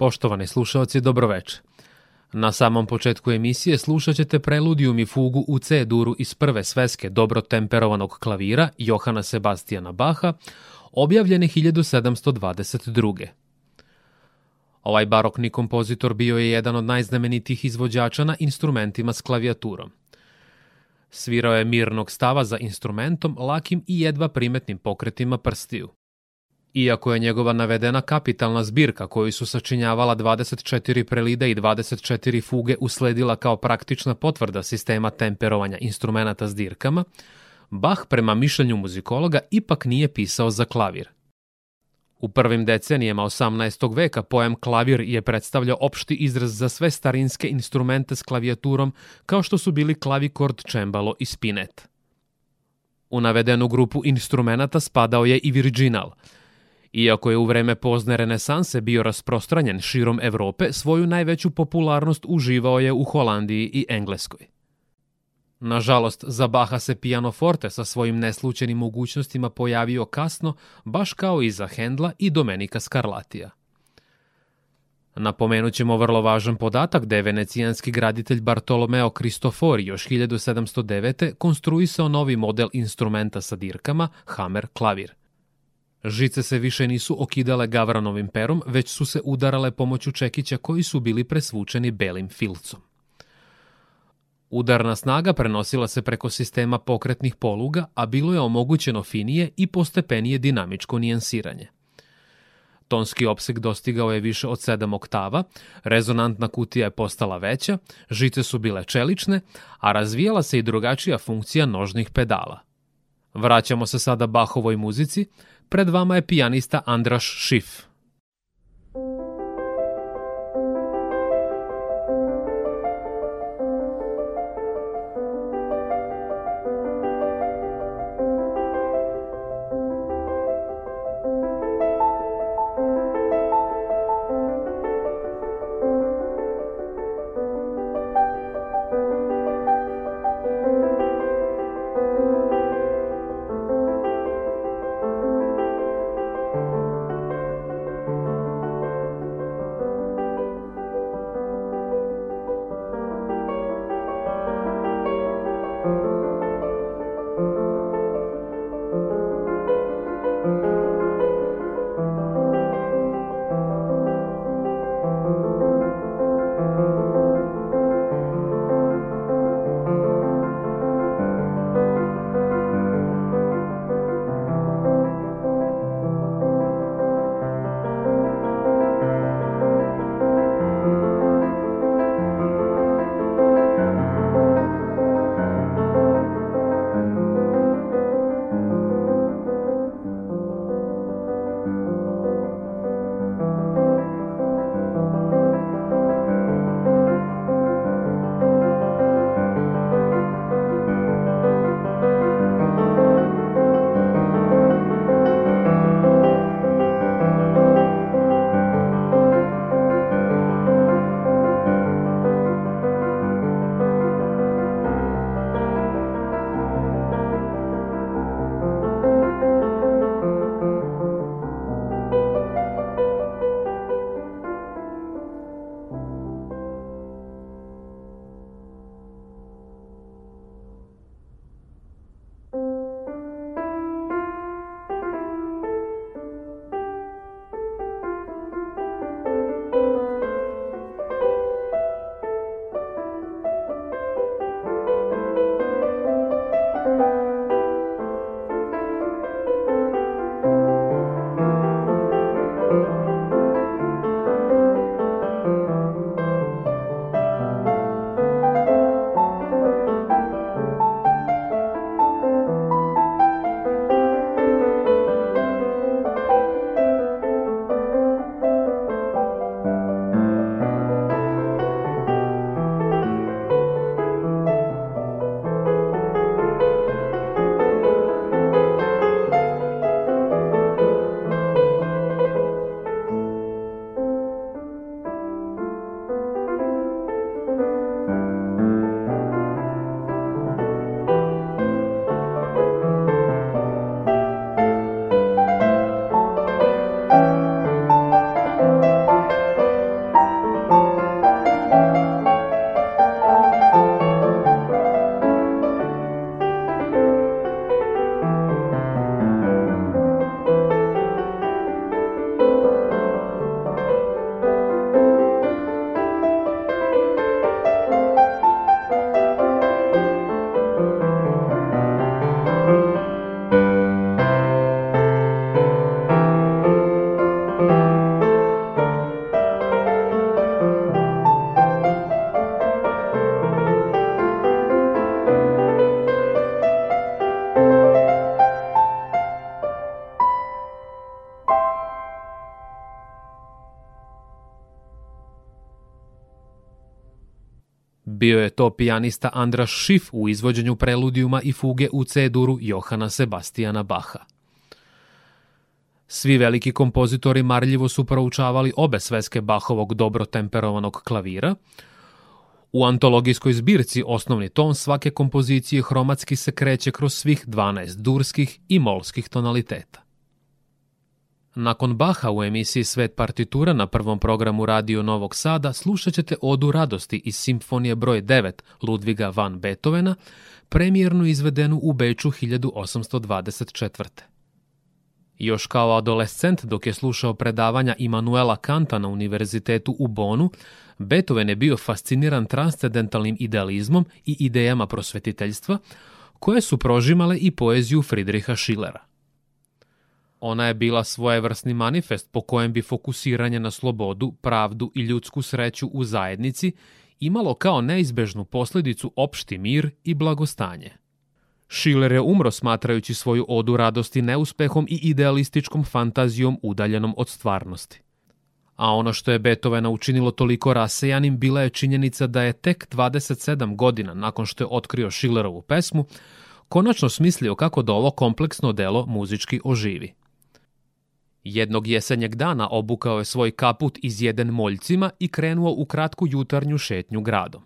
Poštovani slušalci, dobroveče. Na samom početku emisije slušat ćete preludijum i fugu u C-duru iz prve sveske dobro temperovanog klavira Johana Sebastijana Baha, objavljene 1722. Ovaj barokni kompozitor bio je jedan od najznamenitijih izvođača na instrumentima s klavijaturom. Svirao je mirnog stava za instrumentom, lakim i jedva primetnim pokretima prstiju. Iako je njegova navedena kapitalna zbirka koju su sačinjavala 24 prelide i 24 fuge usledila kao praktična potvrda sistema temperovanja instrumenta s dirkama, Bach prema mišljenju muzikologa ipak nije pisao za klavir. U prvim decenijama 18. veka pojam klavir je predstavljao opšti izraz za sve starinske instrumente s klavijaturom kao što su bili klavikord, čembalo i spinet. U navedenu grupu instrumenta spadao je i virginal – Iako je u vreme pozne renesanse bio rasprostranjen širom Evrope, svoju najveću popularnost uživao je u Holandiji i Engleskoj. Nažalost, za Baha se pianoforte sa svojim neslučenim mogućnostima pojavio kasno, baš kao i za Hendla i Domenika Skarlatija. Napomenut ćemo vrlo važan podatak da je venecijanski graditelj Bartolomeo Cristofori još 1709. konstruisao novi model instrumenta sa dirkama, Hammer klavir. Žice se više nisu okidale gavranovim perom, već su se udarale pomoću čekića koji su bili presvučeni belim filcom. Udarna snaga prenosila se preko sistema pokretnih poluga, a bilo je omogućeno finije i postepenije dinamičko nijansiranje. Tonski opseg dostigao je više od 7 oktava, rezonantna kutija je postala veća, žice su bile čelične, a razvijala se i drugačija funkcija nožnih pedala. Vraćamo se sada Bahovoj muzici, Pred vama je pijanista Andraš Šif. Bio je to pijanista Andraš Šif u izvođenju preludijuma i fuge u C-duru Johana Sebastijana Baha. Svi veliki kompozitori marljivo su proučavali obe sveske Bahovog dobro temperovanog klavira. U antologijskoj zbirci osnovni ton svake kompozicije hromatski se kreće kroz svih 12 durskih i molskih tonaliteta. Nakon Baha u emisiji Svet partitura na prvom programu Radio Novog Sada slušat ćete Odu radosti iz simfonije broj 9 Ludviga van Beethovena, premijernu izvedenu u Beču 1824. Još kao adolescent dok je slušao predavanja Immanuela Kanta na univerzitetu u Bonu, Beethoven je bio fasciniran transcendentalnim idealizmom i idejama prosvetiteljstva, koje su prožimale i poeziju Friedricha Schillera. Ona je bila svojevrsni manifest po kojem bi fokusiranje na slobodu, pravdu i ljudsku sreću u zajednici imalo kao neizbežnu posledicu opšti mir i blagostanje. Schiller je umro smatrajući svoju odu radosti neuspehom i idealističkom fantazijom udaljenom od stvarnosti. A ono što je Beethovena učinilo toliko rasejanim bila je činjenica da je tek 27 godina nakon što je otkrio Schillerovu pesmu, konačno smislio kako da ovo kompleksno delo muzički oživi. Jednog jesenjeg dana obukao je svoj kaput izjeden moljcima i krenuo u kratku jutarnju šetnju gradom.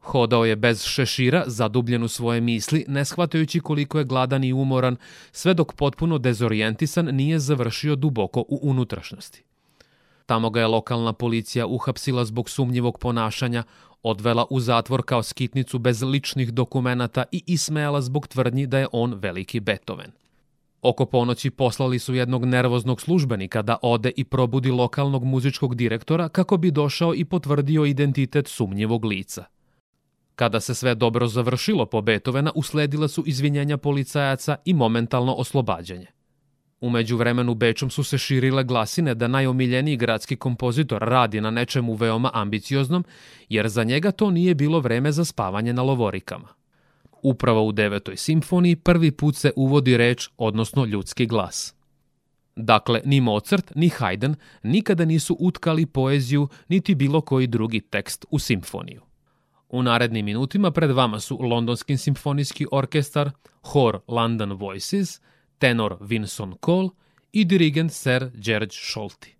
Hodao je bez šešira, zadubljen u svoje misli, ne shvatajući koliko je gladan i umoran, sve dok potpuno dezorijentisan nije završio duboko u unutrašnjosti. Tamo ga je lokalna policija uhapsila zbog sumnjivog ponašanja, odvela u zatvor kao skitnicu bez ličnih dokumenata i ismejala zbog tvrdnji da je on veliki Beethoven. Oko ponoći poslali su jednog nervoznog službenika da ode i probudi lokalnog muzičkog direktora kako bi došao i potvrdio identitet sumnjivog lica. Kada se sve dobro završilo po Beethovena, usledila su izvinjenja policajaca i momentalno oslobađanje. Umeđu vremenu Bečom su se širile glasine da najomiljeniji gradski kompozitor radi na nečemu veoma ambicioznom, jer za njega to nije bilo vreme za spavanje na lovorikama. Upravo u devetoj simfoniji prvi put se uvodi reč, odnosno ljudski glas. Dakle, ni Mozart, ni Haydn nikada nisu utkali poeziju niti bilo koji drugi tekst u simfoniju. U narednim minutima pred vama su Londonski simfonijski orkestar, hor London Voices, tenor Vinson Cole i dirigent Sir George Scholti.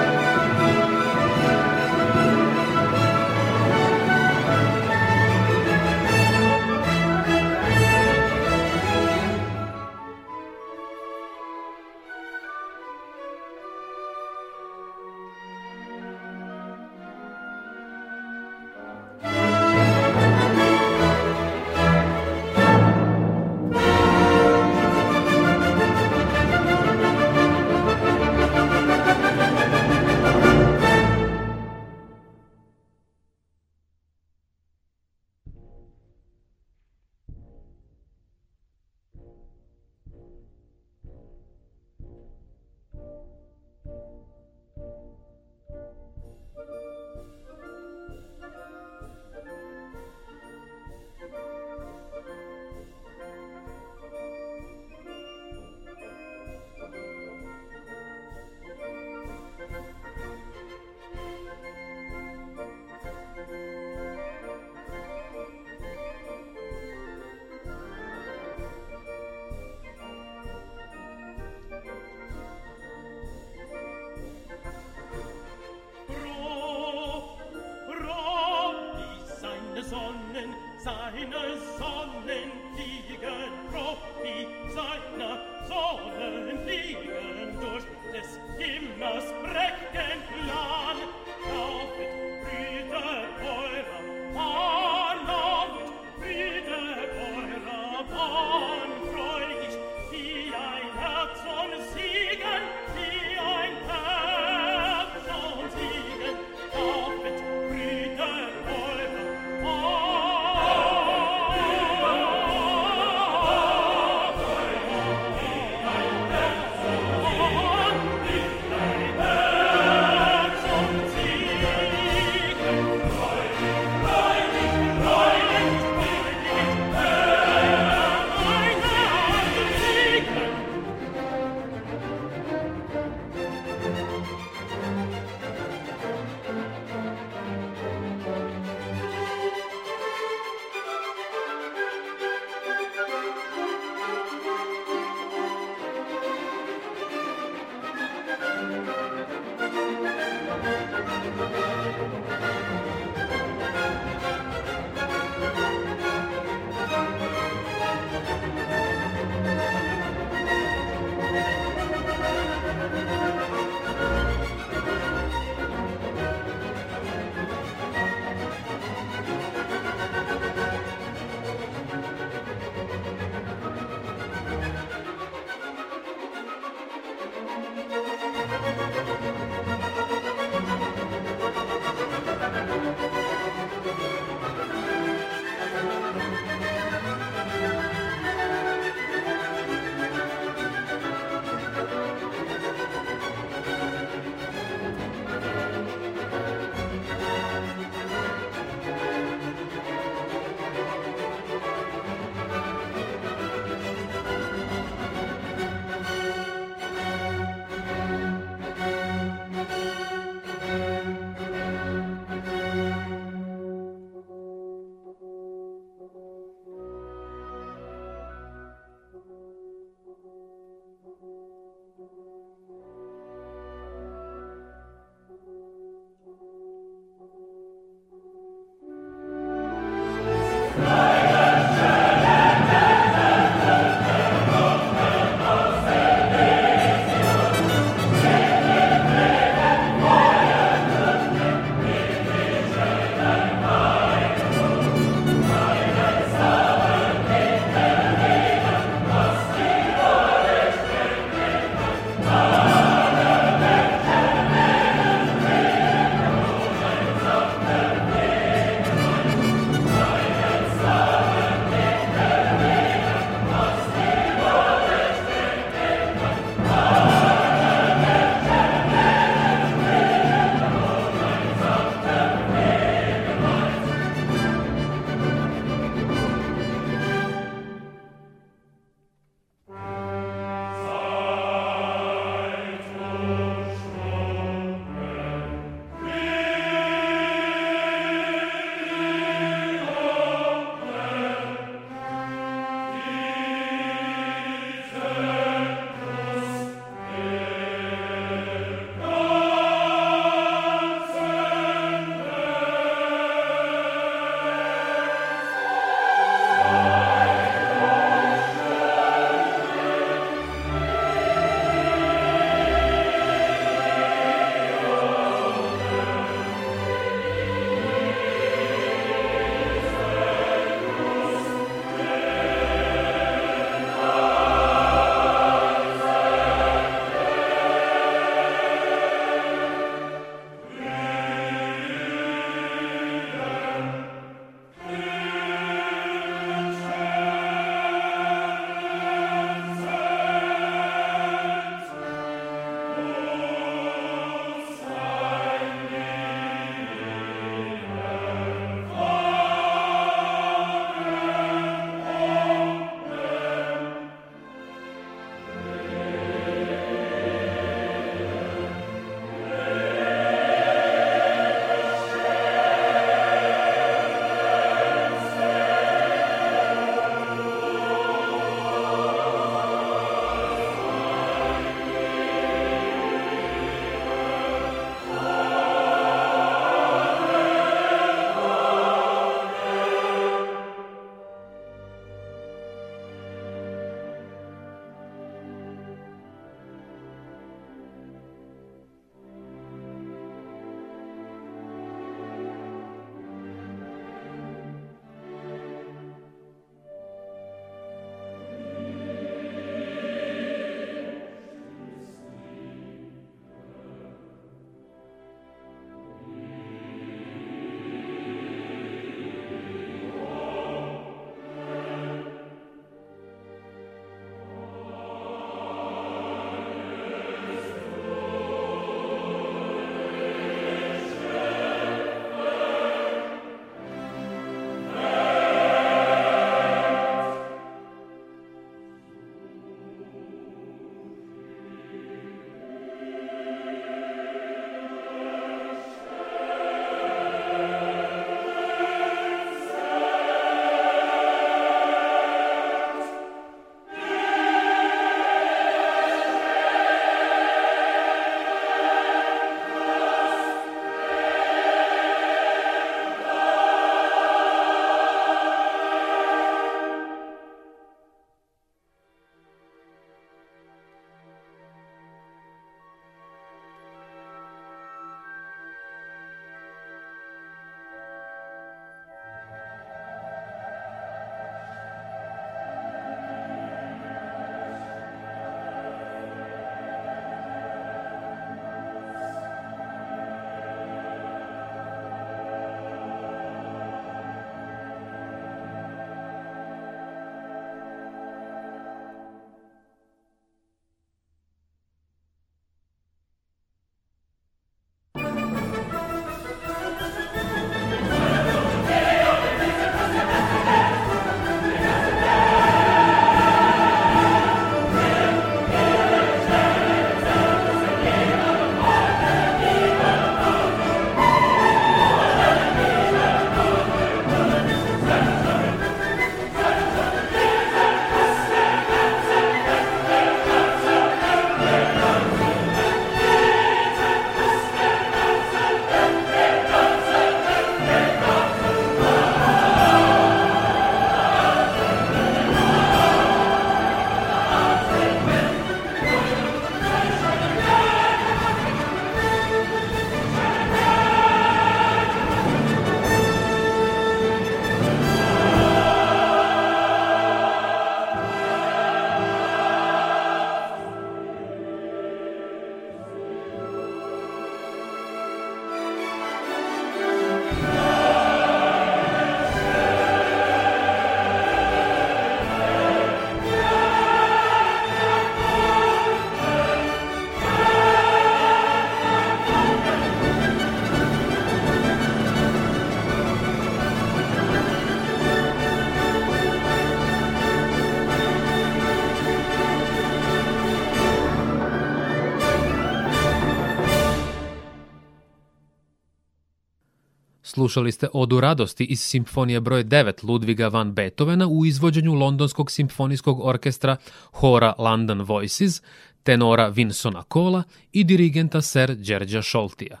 Slušali ste Odu radosti iz simfonije broj 9 Ludviga van Beethovena u izvođenju Londonskog simfonijskog orkestra Hora London Voices, tenora Vinsona Kola i dirigenta Sir Đerđa Šoltija.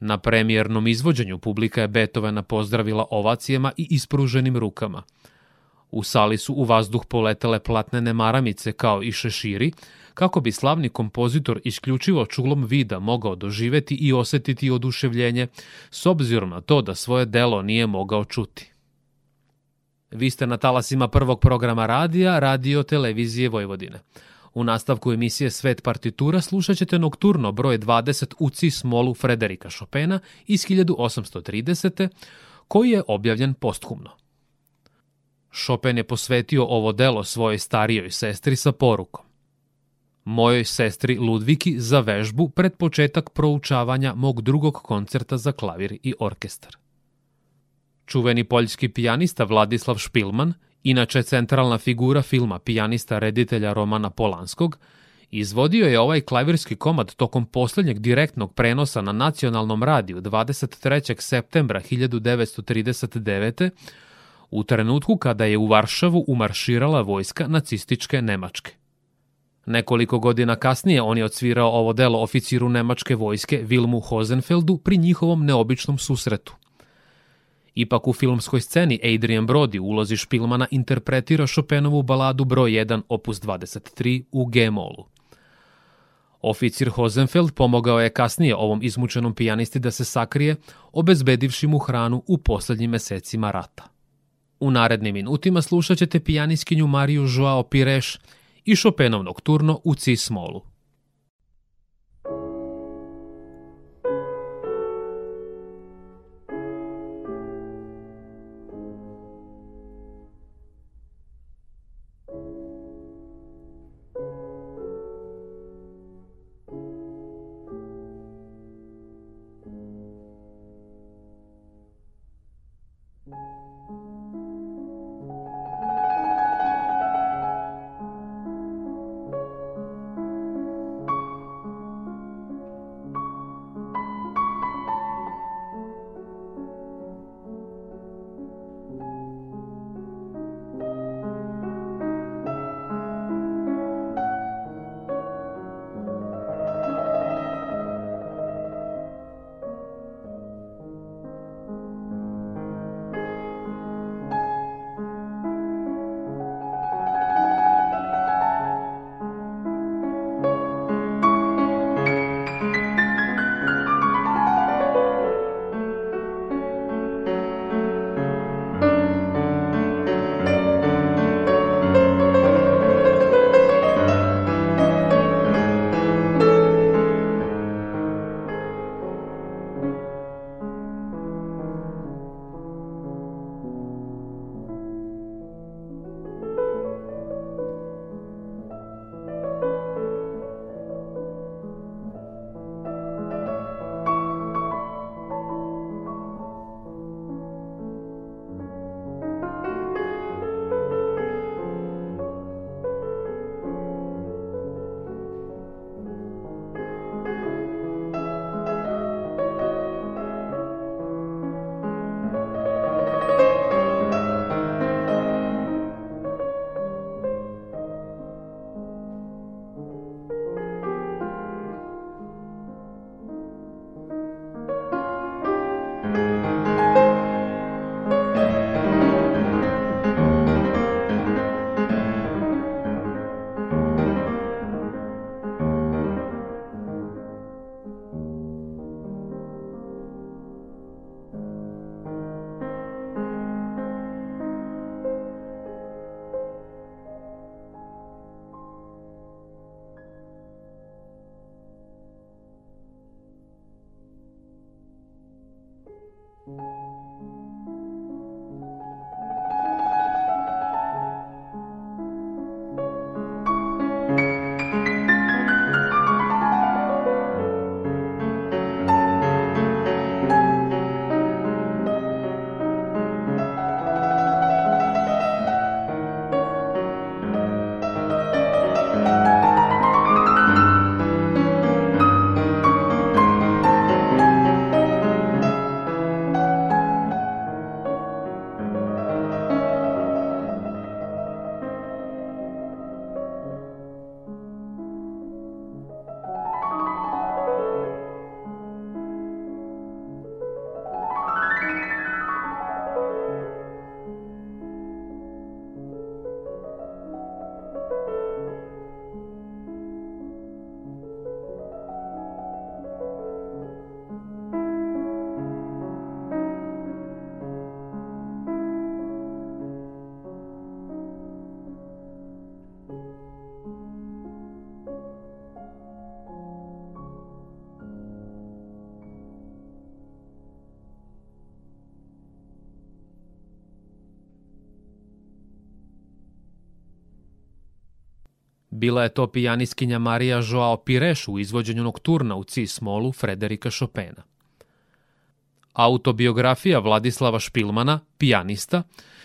Na premijernom izvođenju publika je Beethovena pozdravila ovacijama i ispruženim rukama. U sali su u vazduh poletele platnene maramice kao i šeširi, kako bi slavni kompozitor isključivo čulom vida mogao doživeti i osetiti oduševljenje, s obzirom na to da svoje delo nije mogao čuti. Vi ste na talasima prvog programa radija, radio televizije Vojvodine. U nastavku emisije Svet partitura slušat ćete nokturno broj 20 u cis molu Frederika Chopina iz 1830. koji je objavljen posthumno. Chopin je posvetio ovo delo svojoj starijoj sestri sa porukom mojoj sestri Ludviki za vežbu pred početak proučavanja mog drugog koncerta za klavir i orkestar. Čuveni poljski pijanista Vladislav Špilman, inače centralna figura filma pijanista reditelja Romana Polanskog, izvodio je ovaj klavirski komad tokom poslednjeg direktnog prenosa na nacionalnom radiju 23. septembra 1939. u trenutku kada je u Varšavu umarširala vojska nacističke Nemačke. Nekoliko godina kasnije on je odsvirao ovo delo oficiru nemačke vojske Vilmu Hozenfeldu pri njihovom neobičnom susretu. Ipak u filmskoj sceni Adrian Brody u ulozi Špilmana interpretira Chopinovu baladu broj 1 opus 23 u G-molu. Oficir Hozenfeld pomogao je kasnije ovom izmučenom pijanisti da se sakrije, obezbedivši mu hranu u poslednjim mesecima rata. U narednim minutima slušat ćete pijaniskinju Mariju Joao Pires i Chopinov nokturno u C-smolu. Bila je to pijaniskinja Marija Joao Pires u izvođenju nokturna u C-smolu Frederika Chopina. Autobiografija Vladislava Špilmana, pijanista,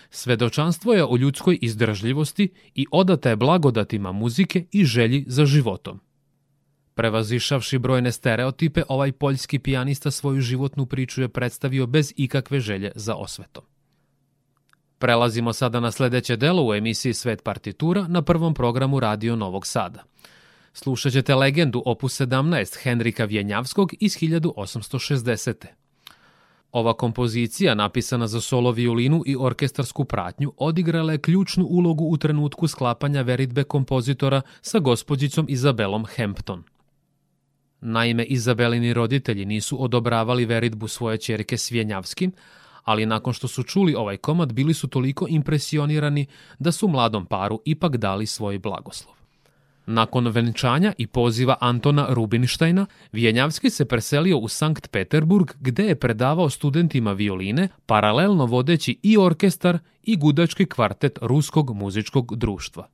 svedočanstvo je o ljudskoj izdržljivosti i odata je blagodatima muzike i želji za životom. Prevazišavši brojne stereotipe, ovaj poljski pijanista svoju životnu priču je predstavio bez ikakve želje za osvetom. Prelazimo sada na sledeće delo u emisiji Svet partitura na prvom programu Radio Novog Sada. Slušat ćete legendu opus 17 Henrika Vjenjavskog iz 1860. Ova kompozicija, napisana za solo violinu i orkestarsku pratnju, odigrala je ključnu ulogu u trenutku sklapanja veritbe kompozitora sa gospođicom Izabelom Hampton. Naime, Izabelini roditelji nisu odobravali veritbu svoje čerke Svjenjavskim, ali nakon što su čuli ovaj komad bili su toliko impresionirani da su mladom paru ipak dali svoj blagoslov. Nakon venčanja i poziva Antona Rubinštajna, Vijenjavski se preselio u Sankt Peterburg gde je predavao studentima violine, paralelno vodeći i orkestar i gudački kvartet Ruskog muzičkog društva.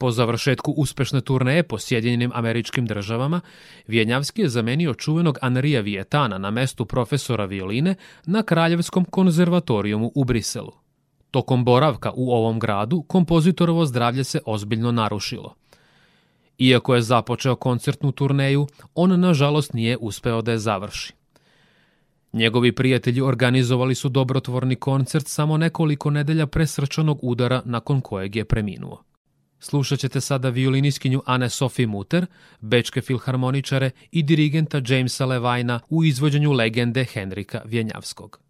Po završetku uspešne turneje po Sjedinjenim američkim državama, Vjenjavski je zamenio čuvenog Anrija Vietana na mestu profesora violine na Kraljevskom konzervatorijumu u Briselu. Tokom boravka u ovom gradu, kompozitorovo zdravlje se ozbiljno narušilo. Iako je započeo koncertnu turneju, on nažalost nije uspeo da je završi. Njegovi prijatelji organizovali su dobrotvorni koncert samo nekoliko nedelja pre srčanog udara nakon kojeg je preminuo. Slušat ćete sada violiniskinju Ane Sophie Muter, bečke filharmoničare i dirigenta Jamesa Levajna u izvođenju legende Henrika Vjenjavskog.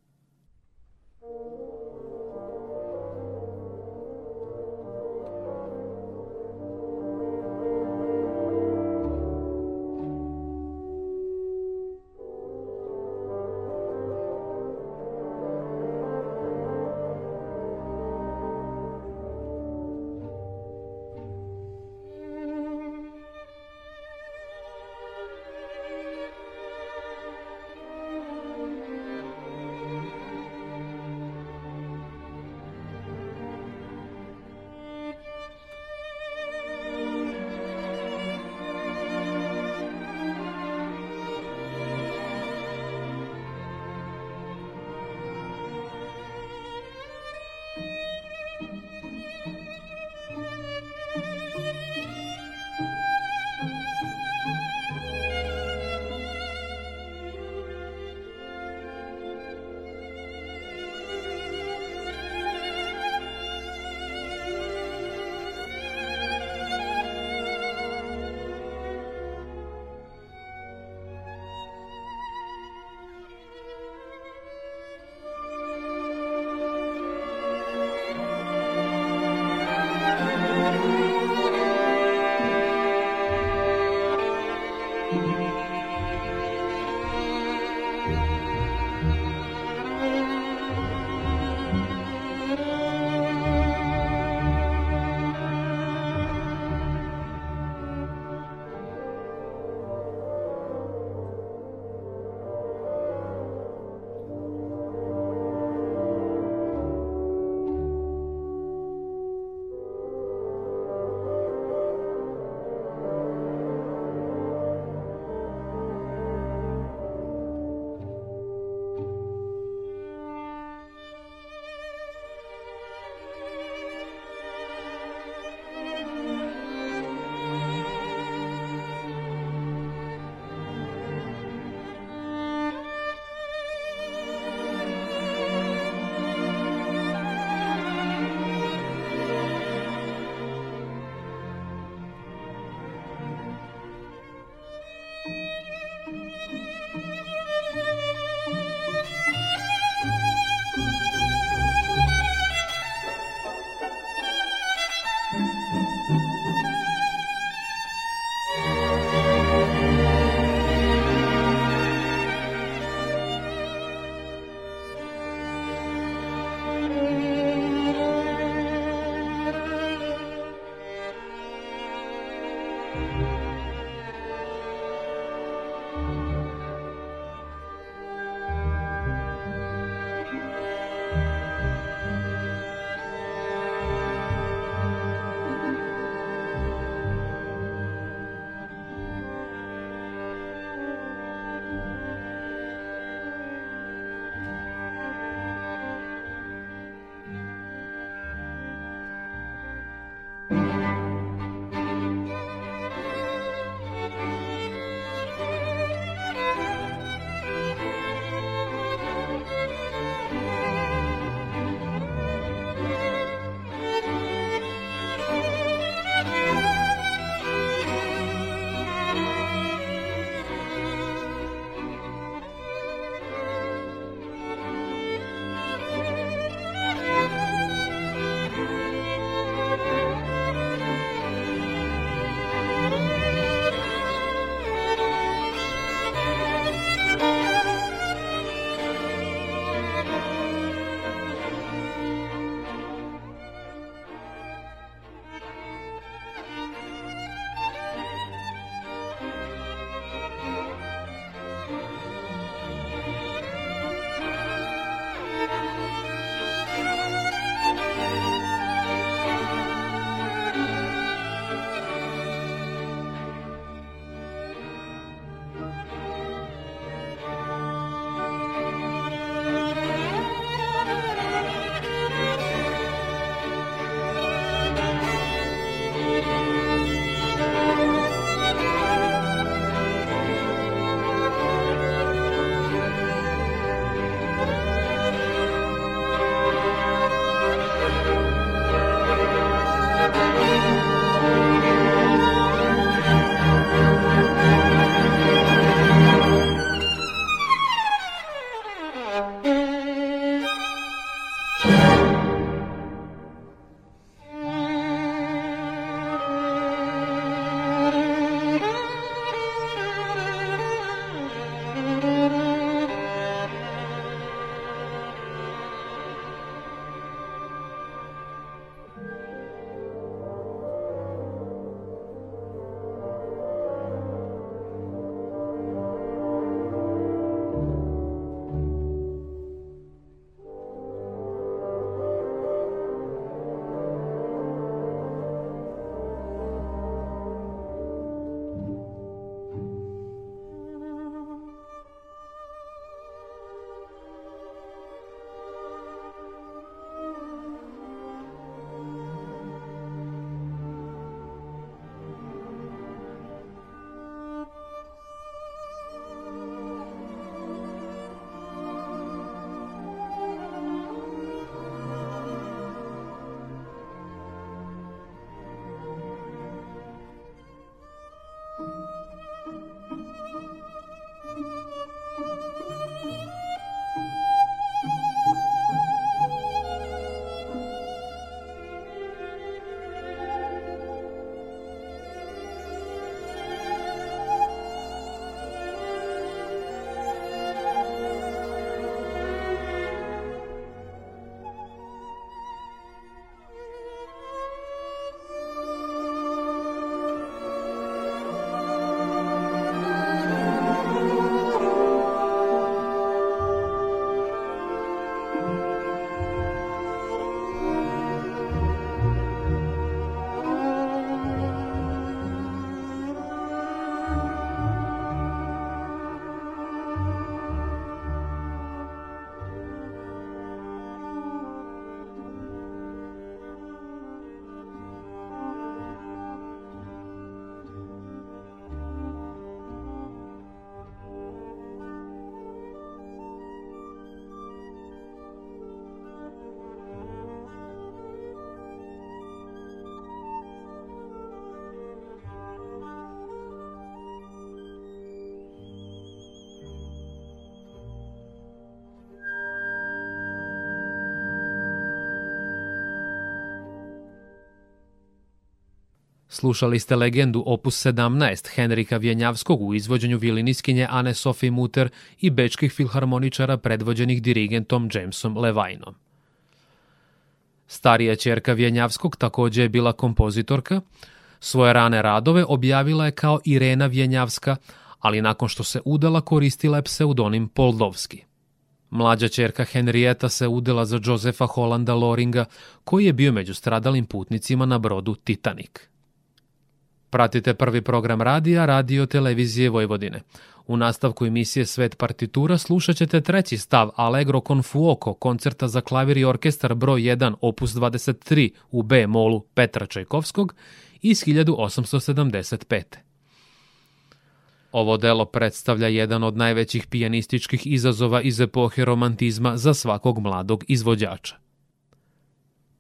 Slušali ste legendu opus 17 Henrika Vjenjavskog u izvođenju viliniskinje Ane Sophie Muter i bečkih filharmoničara predvođenih dirigentom Jamesom Levajnom. Starija čerka Vjenjavskog takođe je bila kompozitorka. Svoje rane radove objavila je kao Irena Vjenjavska, ali nakon što se udala koristila je pseudonim Poldovski. Mlađa čerka Henrieta se udela za Josefa Holanda Loringa, koji je bio među stradalim putnicima na brodu Titanic. Pratite prvi program radija Radio Televizije Vojvodine. U nastavku emisije Svet partitura slušat ćete treći stav Allegro con fuoco koncerta za klavir i orkestar broj 1 opus 23 u B molu Petra Čajkovskog iz 1875. Ovo delo predstavlja jedan od najvećih pijanističkih izazova iz epohe romantizma za svakog mladog izvođača.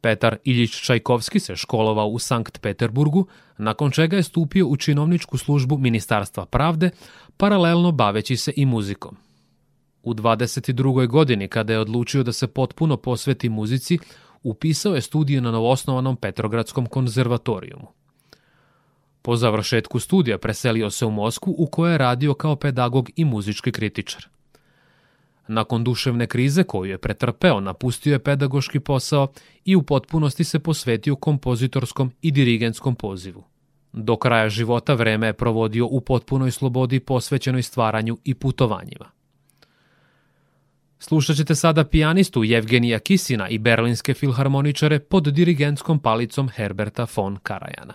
Petar Iljić Čajkovski se školovao u Sankt Peterburgu, nakon čega je stupio u činovničku službu Ministarstva pravde, paralelno baveći se i muzikom. U 22. godini, kada je odlučio da se potpuno posveti muzici, upisao je studiju na novosnovanom Petrogradskom konzervatorijumu. Po završetku studija preselio se u Moskvu u kojoj je radio kao pedagog i muzički kritičar. Nakon duševne krize koju je pretrpeo, napustio je pedagoški posao i u potpunosti se posvetio kompozitorskom i dirigentskom pozivu. Do kraja života vreme je provodio u potpunoj slobodi posvećenoj stvaranju i putovanjima. Slušat ćete sada pijanistu Jevgenija Kisina i berlinske filharmoničare pod dirigentskom palicom Herberta von Karajana.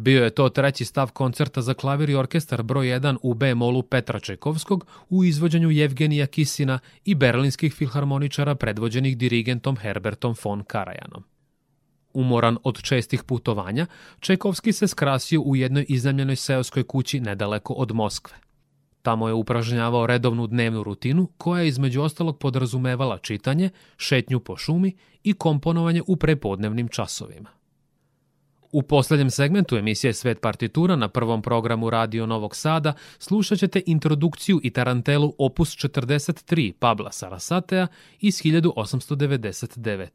Bio je to treći stav koncerta za klavir i orkestar broj 1 u B-molu Petra Čekovskog u izvođenju Jevgenija Kisina i berlinskih filharmoničara predvođenih dirigentom Herbertom von Karajanom. Umoran od čestih putovanja, Čekovski se skrasio u jednoj iznajmljenoj seoskoj kući nedaleko od Moskve. Tamo je upražnjavao redovnu dnevnu rutinu koja je između ostalog podrazumevala čitanje, šetnju po šumi i komponovanje u prepodnevnim časovima. U poslednjem segmentu emisije Svet partitura na prvom programu Radio Novog Sada slušat ćete introdukciju i tarantelu opus 43 Pabla Sarasatea iz 1899.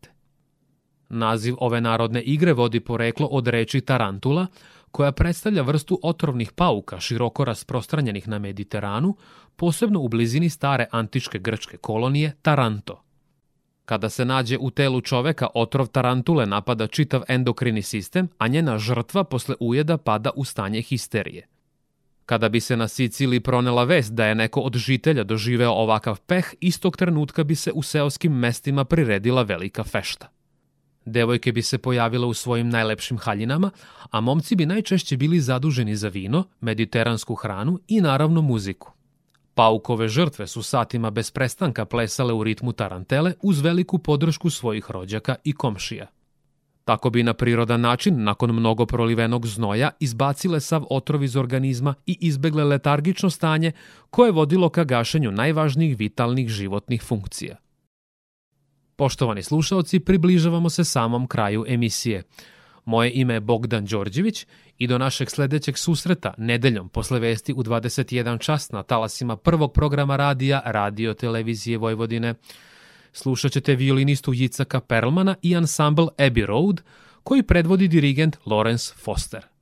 Naziv ove narodne igre vodi poreklo od reči tarantula, koja predstavlja vrstu otrovnih pauka široko rasprostranjenih na Mediteranu, posebno u blizini stare antičke grčke kolonije Taranto. Kada se nađe u telu čoveka, otrov tarantule napada čitav endokrini sistem, a njena žrtva posle ujeda pada u stanje histerije. Kada bi se na Siciliji pronela vest da je neko od žitelja doživeo ovakav peh, istog trenutka bi se u seoskim mestima priredila velika fešta. Devojke bi se pojavile u svojim najlepšim haljinama, a momci bi najčešće bili zaduženi za vino, mediteransku hranu i naravno muziku. Paukove žrtve su satima bez prestanka plesale u ritmu tarantele uz veliku podršku svojih rođaka i komšija. Tako bi na prirodan način, nakon mnogo prolivenog znoja, izbacile sav otrov iz organizma i izbegle letargično stanje koje je vodilo ka gašenju najvažnijih vitalnih životnih funkcija. Poštovani slušalci, približavamo se samom kraju emisije. Moje ime je Bogdan Đorđević i do našeg sledećeg susreta nedeljom posle vesti u 21 čas na talasima prvog programa radija Radio Televizije Vojvodine. Slušat ćete violinistu Jicaka Perlmana i ansambl Abbey Road, koji predvodi dirigent Lawrence Foster.